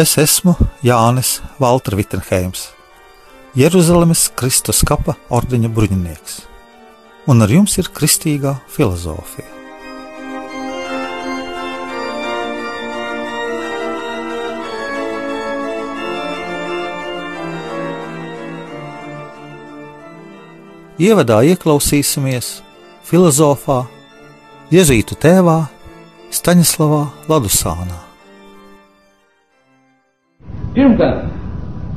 Es esmu Jānis Valtra Vitsenheims, Jeruzalemes Kristus kapa ordeņa bruņinieks, un ar jums ir kristīgā filozofija. Ievadā ieklausīsimies filozofā, Jēzītu tēvā Staņislavā Ladusānā. Pirmkārt,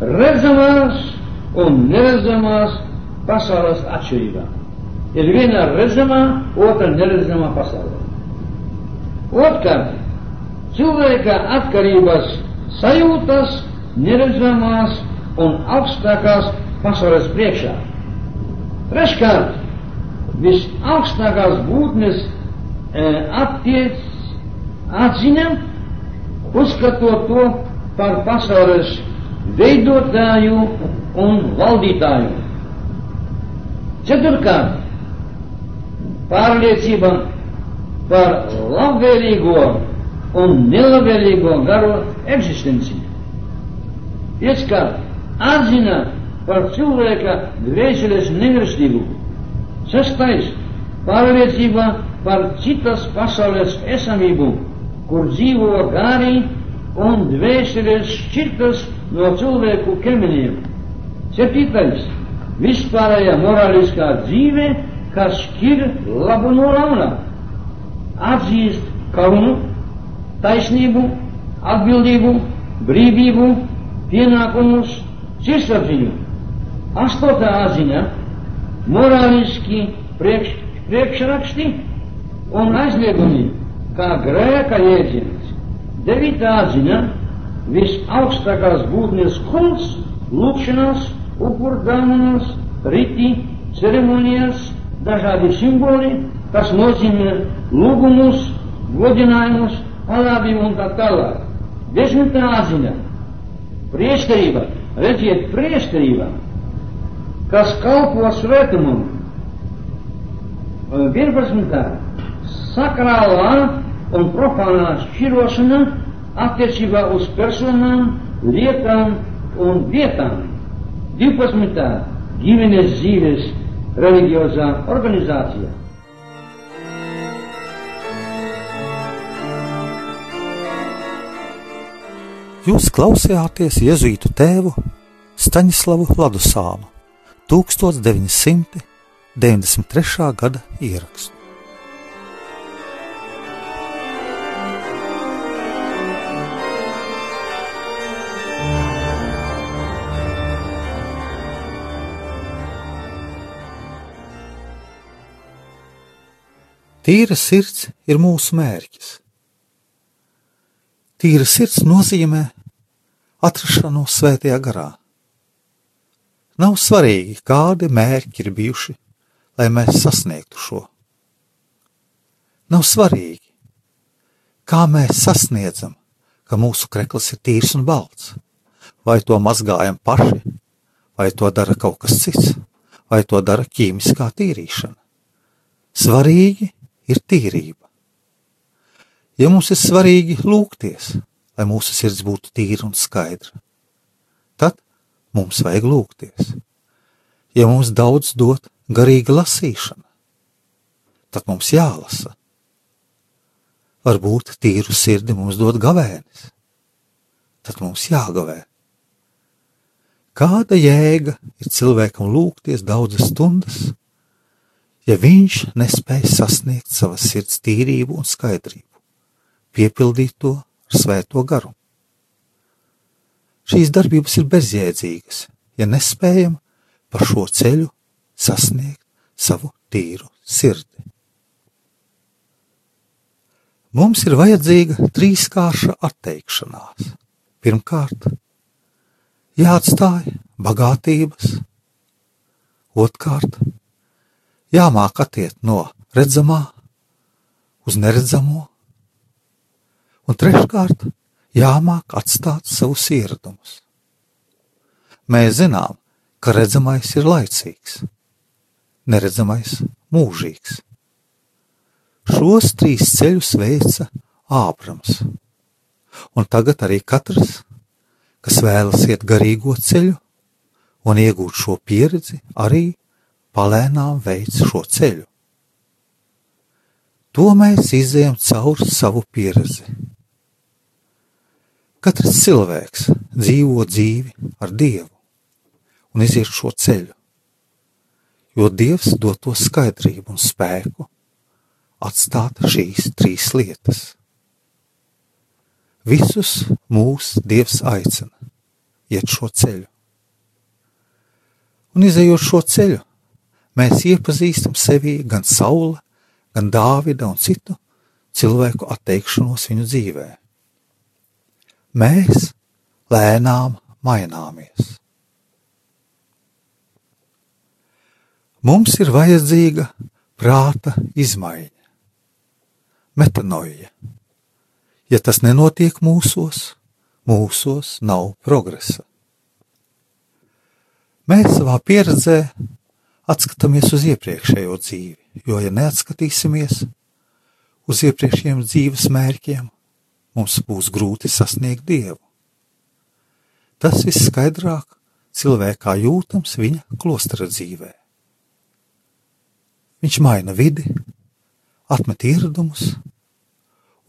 redzamās un neredzamās pasaules atšķirībā. Ir viena redzamā, otra neredzamā pasaule. Otrkārt, cilvēka atkarības sajūtas neredzamās un augstākās pasaules priekšā. Treškārt, visaugstākās būtnes e, attiec, atzina, uzskatot to par pasaules veidotāju un valdītāju. Ceturkārt, pārliecība par labvēlīgo un nelabvēlīgo garo eksistenci. Pieckārt, atzina par cilvēka dvēseles nemirstību. Sestais, pārliecība par citas pasaules esamību, kur dzīvo gari un dvēseles šķirtas no cilvēku ķermeniem. Septītais - vispārējā morāliskā dzīve, kas šķir labu no ļauna, atzīst kaunu, taisnību, atbildību, brīvību, pienākumus, sirdsapziņu. Astotā atziņa - morāliski priekš, priekšraksti un aizliegumi, kā grēka jēdziens. Devītā atziņa - visaugstākās būtnes kults, lūkšanās, upurdāmanas, riti, ceremonijas, dažādi simboli, kas nozīmē lūgumus, godinājumus, alābību un tā tālāk. Desmitā atziņa - prieškarība, redziet, prieškarība, kas kalpo svētumam. 11. sakrālā un profānā šķirošana attiecībā uz personām, lietām un vietām. 12. ģimenes dzīves reliģiozā organizācija. Jūs klausījāties Jēzus tēvu Staņislavu Ladusānu 1993. gada ierakstu. Tīra sirds ir mūsu mērķis. Tīra sirds nozīmē atrašanos svētajā garā. Nav svarīgi, kādi mērķi ir bijuši, lai mēs sasniegtu šo. Nav svarīgi, kā mēs sasniedzam, ka mūsu krekls ir tīrs un balts, vai to mazgājam paši, vai to dara kaut kas cits, vai to dara ķīmiskā tīrīšana. Svarīgi ir tīrība. Ja mums ir svarīgi lūgties, lai mūsu sirds būtu tīra un skaidra, tad mums vajag lūgties. Ja mums daudz dot garīga lasīšana, tad mums jālasa. Varbūt tīru sirdi mums dod gavēnis, tad mums jāgavē. Kāda jēga ir cilvēkam lūgties daudzas stundas, ja viņš nespēja sasniegt savas sirds tīrību un skaidrību, piepildīt to ar svēto garu. Šīs darbības ir bezjēdzīgas, ja nespējam pa šo ceļu sasniegt savu tīru sirdi. Mums ir vajadzīga trīskārša atteikšanās. Pirmkārt, jāatstāj bagātības, otrkārt, jāmāk attiet no redzamā uz neredzamo, un treškārt, jāmāk atstāt savus ieradumus. Mēs zinām, ka redzamais ir laicīgs, neredzamais mūžīgs. Šos trīs ceļus veica Ābrams, un tagad arī katrs, kas vēlas iet garīgo ceļu un iegūt šo pieredzi, arī palēnām veic šo ceļu. To mēs izējām cauri savu pieredzi. Katrs cilvēks dzīvo dzīvi ar Dievu un iziet šo ceļu, jo Dievs dod to skaidrību un spēku atstāt šīs trīs lietas. Visus mūs Dievs aicina iet šo ceļu. Un izējot šo ceļu, mēs iepazīstam sevi gan saule, gan Dāvida un citu cilvēku atteikšanos viņu dzīvē. Mēs lēnām maināmies. Mums ir vajadzīga prāta izmaiņa, metanoja. Ja tas nenotiek mūsos, mūsos nav progresa. Mēs savā pieredzē atskatāmies uz iepriekšējo dzīvi, jo, ja neatskatīsimies uz iepriekšējiem dzīves mērķiem, mums būs grūti sasniegt Dievu. Tas viss skaidrāk cilvēkā jūtams viņa klostera dzīvē. Viņš maina vidi, atmet ieradumus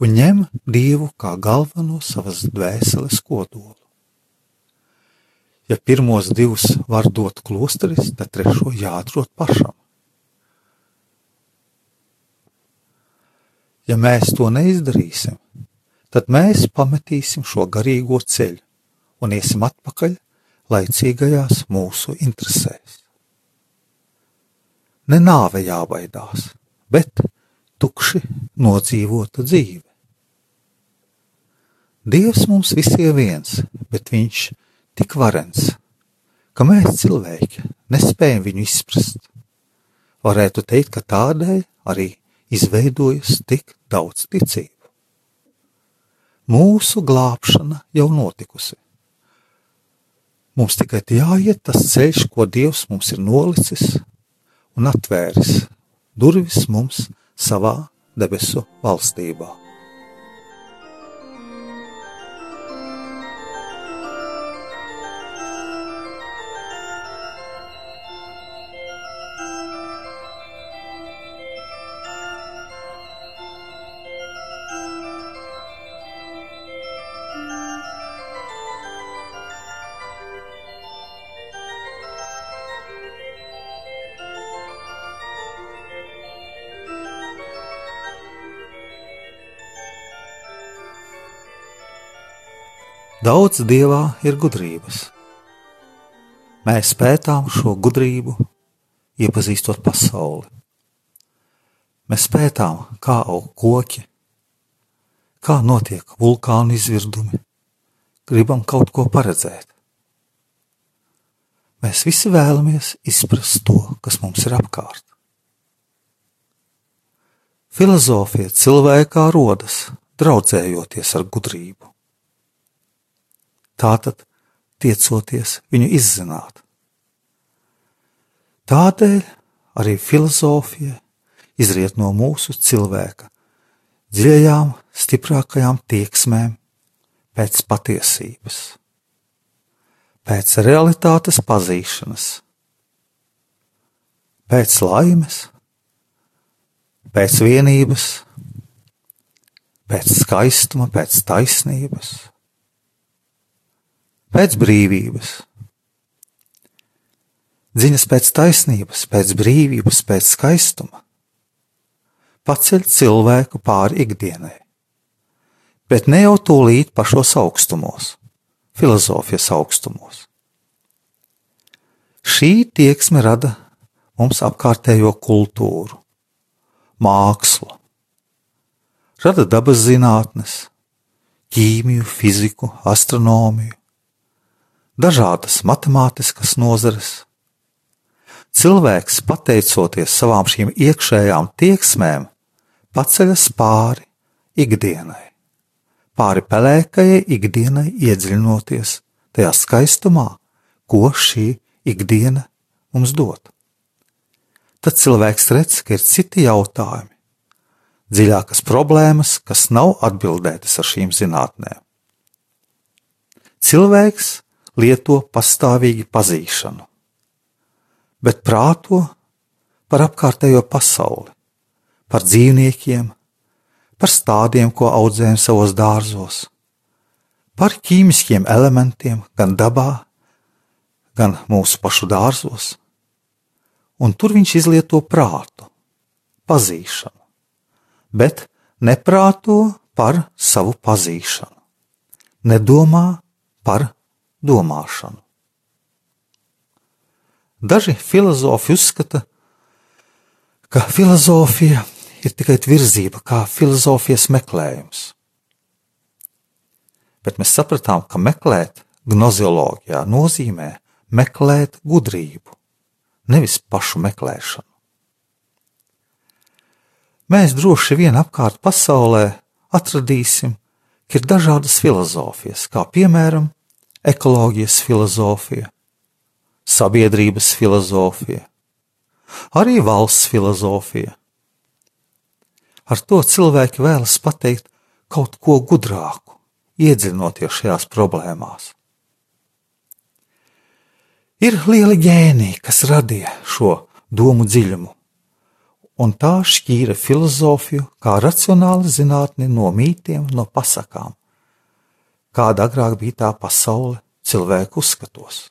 un ņem Dievu kā galveno savas dvēseles kodolu. Ja pirmos divus var dot klosteris, tad trešo jāatrod pašam. Ja mēs to neizdarīsim, tad mēs pametīsim šo garīgo ceļu un iesim atpakaļ laicīgajās mūsu interesēs. Ne nāve jābaidās, bet tukši nodzīvota dzīve. Dievs mums visiem viens, bet viņš tik varens, ka mēs cilvēki nespējam viņu izprast. Varētu teikt, ka tādēļ arī izveidojas tik daudz ticību. Mūsu glābšana jau notikusi. Mums tikai jāiet tas ceļš, ko Dievs mums ir nolicis un atvēris durvis mums savā debesu valstībā. Daudz dievā ir gudrības. Mēs pētām šo gudrību, iepazīstot pasauli. Mēs pētām, kā aug koki, kā notiek vulkānu izvirdumi, gribam kaut ko paredzēt. Mēs visi vēlamies izprast to, kas mums ir apkārt. Filozofija cilvēkā rodas, draudzējoties ar gudrību tātad tiecoties viņu izzināt. Tādēļ arī filozofija izriet no mūsu cilvēka dziļajām, stiprākajām tieksmēm pēc patiesības, pēc realitātes pazīšanas, pēc laimes, pēc vienības, pēc skaistuma, pēc taisnības pēc brīvības. Ziņas pēc taisnības, pēc brīvības, pēc skaistuma paceļ cilvēku pāri ikdienai, bet ne jau tūlīt pašos augstumos, filozofijas augstumos. Šī tieksme rada mums apkārtējo kultūru, mākslu, rada dabas zinātnes, ķīmiju, fiziku, astronomiju, dažādas matemātiskas nozares. Cilvēks, pateicoties savām šīm iekšējām tieksmēm, paceļas pāri ikdienai, pāri pelēkajai ikdienai iedziļinoties tajā skaistumā, ko šī ikdiena mums dod. Tad cilvēks redz, ka ir citi jautājumi, dziļākas problēmas, kas nav atbildētas ar šīm zinātnēm. Cilvēks lieto pastāvīgi pazīšanu, bet prāto par apkārtējo pasauli, par dzīvniekiem, par stādiem, ko audzējam savos dārzos, par ķīmiskiem elementiem gan dabā, gan mūsu pašu dārzos, un tur viņš izlieto prātu, pazīšanu, bet neprāto par savu pazīšanu, nedomā par domāšanu. Daži filozofi uzskata, ka filozofija ir tikai virzība, kā filozofijas meklējums. Bet mēs sapratām, ka meklēt gnozioloģijā nozīmē meklēt gudrību, nevis pašu meklēšanu. Mēs droši vien apkārt pasaulē atradīsim, ka ir dažādas filozofijas, kā piemēram ekoloģijas filozofija, sabiedrības filozofija, arī valsts filozofija. Ar to cilvēki vēlas pateikt kaut ko gudrāku, iedziļinoties šajās problēmās. Ir lieli ģēniji, kas radīja šo domu dziļumu, un tā šķīra filozofiju kā racionālu zinātni no mītiem, no pasakām kāda agrāk bija tā pasaule cilvēku uzskatos.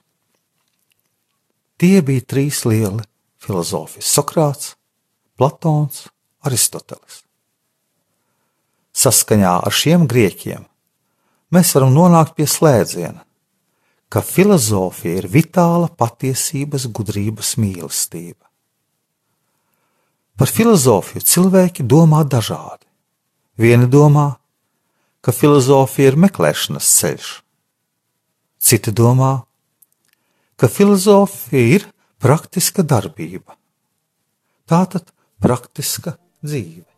Tie bija trīs lieli filozofi - Sokrāts, Platons, Aristoteles. Saskaņā ar šiem grieķiem mēs varam nonākt pie slēdziena, ka filozofija ir vitāla patiesības, gudrības mīlestība. Par filozofiju cilvēki domā dažādi. Vieni domā, ka filozofija ir meklēšanas ceļš. Citi domā, ka filozofija ir praktiska darbība. Tātad praktiska dzīve.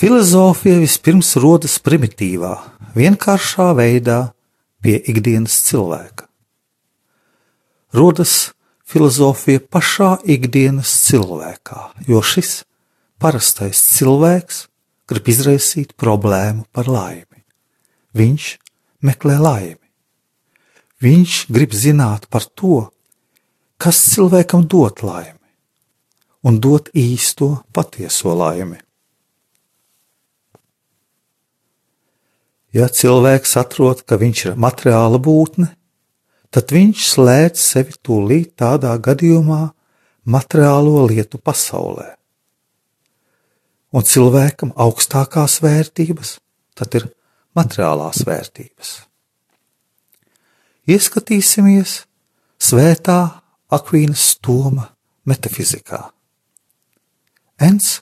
Filozofija vispirms rodas primitīvā, vienkāršā veidā pie ikdienas cilvēka. Rodas filozofija pašā ikdienas cilvēkā, jo šis parastais cilvēks grib izraisīt problēmu par laimi. Viņš meklē laimi. Viņš grib zināt par to, kas cilvēkam dot laimi, un dot īsto patieso laimi. Ja cilvēks atrod, ka viņš ir materiāla būtne, tad viņš slēdz sevi tūlīt tādā gadījumā materiālo lietu pasaulē. Un cilvēkam augstākās vērtības tad ir materiālās vērtības. Ieskatīsimies svētā Akvīnas stūma metafizikā. Ens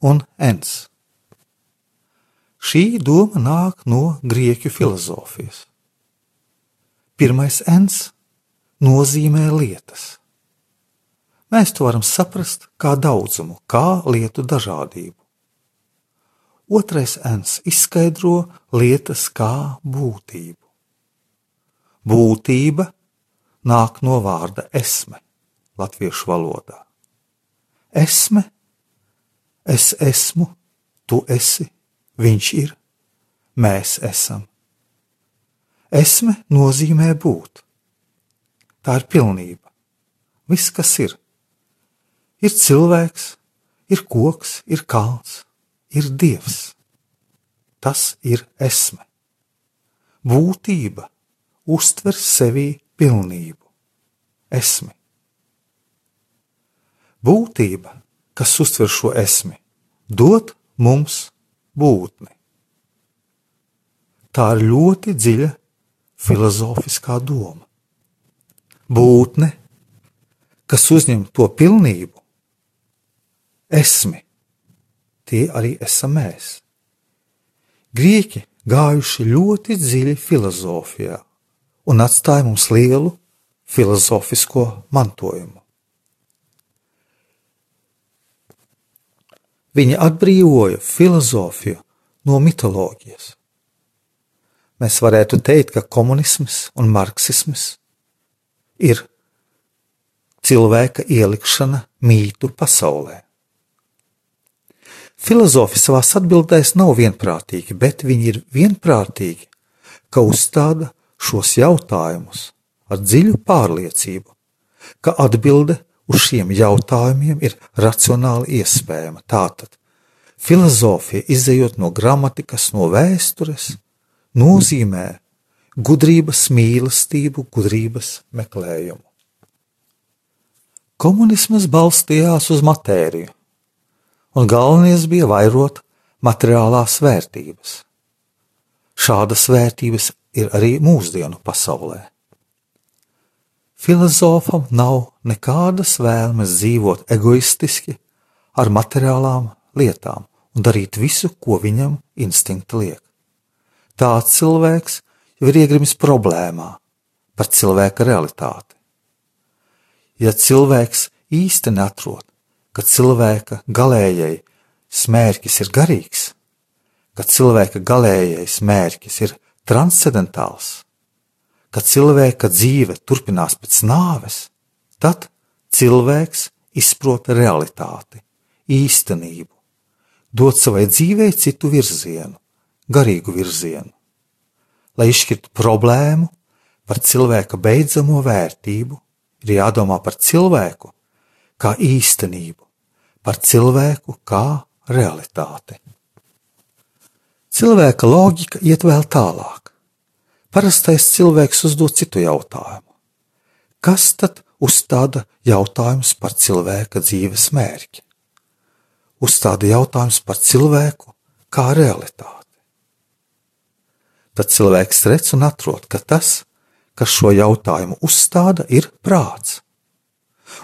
un ens. Šī doma nāk no grieķu filozofijas. Pirmais ens nozīmē lietas. Mēs to varam saprast kā daudzumu, kā lietu dažādību. Otrais ens izskaidro lietas kā būtību. Būtība nāk no vārda esme latviešu valodā. Esme, es esmu, tu esi, Viņš ir, mēs esam. Esme nozīmē būt. Tā ir pilnība. Viss, kas ir, ir cilvēks, ir koks, ir kalns, ir dievs. Tas ir esme. Būtība uztver sevī pilnību, esmi. Būtība, kas uztver šo esmi, dod mums būtni. Tā ir ļoti dziļa filozofiskā doma. Būtne, kas uzņem to pilnību, esmi, tie arī esam mēs. Grieķi gājuši ļoti dziļi filozofijā un atstāja mums lielu filozofisko mantojumu. Viņi atbrīvoja filozofiju no mitoloģijas. Mēs varētu teikt, ka komunisms un marksisms ir cilvēka ielikšana mītu pasaulē. Filozofi savā atbildēs nav vienprātīgi, bet viņi ir vienprātīgi, ka uzstāda šos jautājumus ar dziļu pārliecību, ka atbilde uz šiem jautājumiem ir racionāli iespējama. Tātad filozofija, izējot no gramatikas, no vēstures, nozīmē gudrības mīlestību, gudrības meklējumu. Komunisms balstījās uz matēriju un galvenais bija vairot materiālās vērtības. Šādas vērtības ir arī mūsdienu pasaulē. Filozofam nav nekādas vēlmes dzīvot egoistiski ar materiālām lietām un darīt visu, ko viņam instinkti liek. Tāds cilvēks jau ir iegrimis problēmā par cilvēka realitāti. Ja cilvēks īsti neatrod ka cilvēka galējai smērķis ir garīgs, ka cilvēka galējais mērķis ir transcendentāls, ka cilvēka dzīve turpinās pēc nāves, tad cilvēks izprot realitāti, īstenību, dot savai dzīvei citu virzienu, garīgu virzienu. Lai izšķirtu problēmu par cilvēka beidzamo vērtību, ir jādomā par cilvēku kā īstenību, par cilvēku kā realitāti. Cilvēka loģika iet vēl tālāk. Parastais cilvēks uzdod citu jautājumu. Kas tad uzstāda jautājums par cilvēka dzīves mērķi? Uzstāda jautājums par cilvēku kā realitāti. Tad cilvēks redz un atrod, ka tas, kas šo jautājumu uzstāda, ir prāts.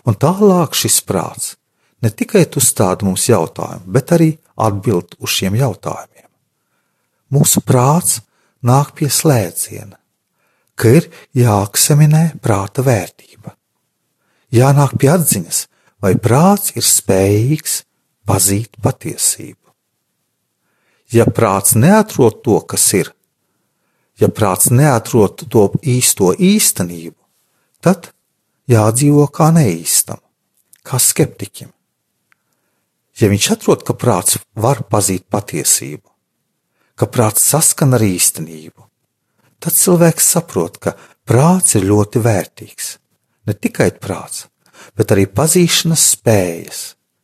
Un tālāk šis prāts ne tikai uzstāda mums jautājumu, bet arī atbild uz šiem jautājumiem. Mūsu prāts nāk pie slēdziena, ka ir jāakseminē prāta vērtība. Jānāk pie atziņas, vai prāts ir spējīgs pazīt patiesību. Ja prāts neatrod to, kas ir, ja prāts neatrod to īsto īstenību, tad jādzīvo kā neīstam, kā skeptiķim. Ja viņš atrod, ka prāts var pazīt patiesību, ka prāts saskan ar īstenību, tad cilvēks saprot, ka prāts ir ļoti vērtīgs. Ne tikai prāts, bet arī pazīšanas spējas,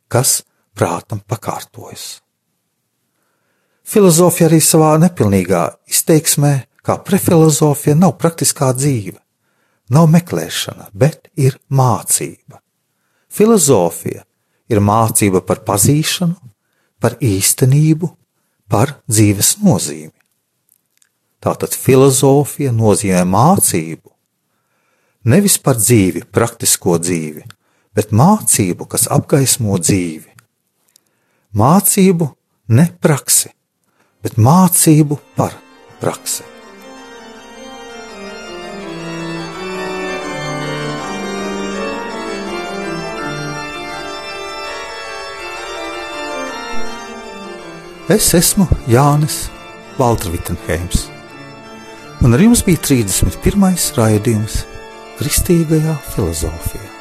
kas prātam pakārtojas. Filozofija arī savā nepilnīgā izteiksmē, kā prefilozofija, nav praktiskā dzīve nav meklēšana, bet ir mācība. Filozofija ir mācība par pazīšanu, par īstenību, par dzīves nozīmi. Tātad filozofija nozīmē mācību, nevis par dzīvi, praktisko dzīvi, bet mācību, kas apgaismo dzīvi. Mācību ne praksi, bet mācību par praksi. Es esmu Jānis Valtrvitenheims, un ar jums bija 31. raidījums Kristīgajā filozofijā.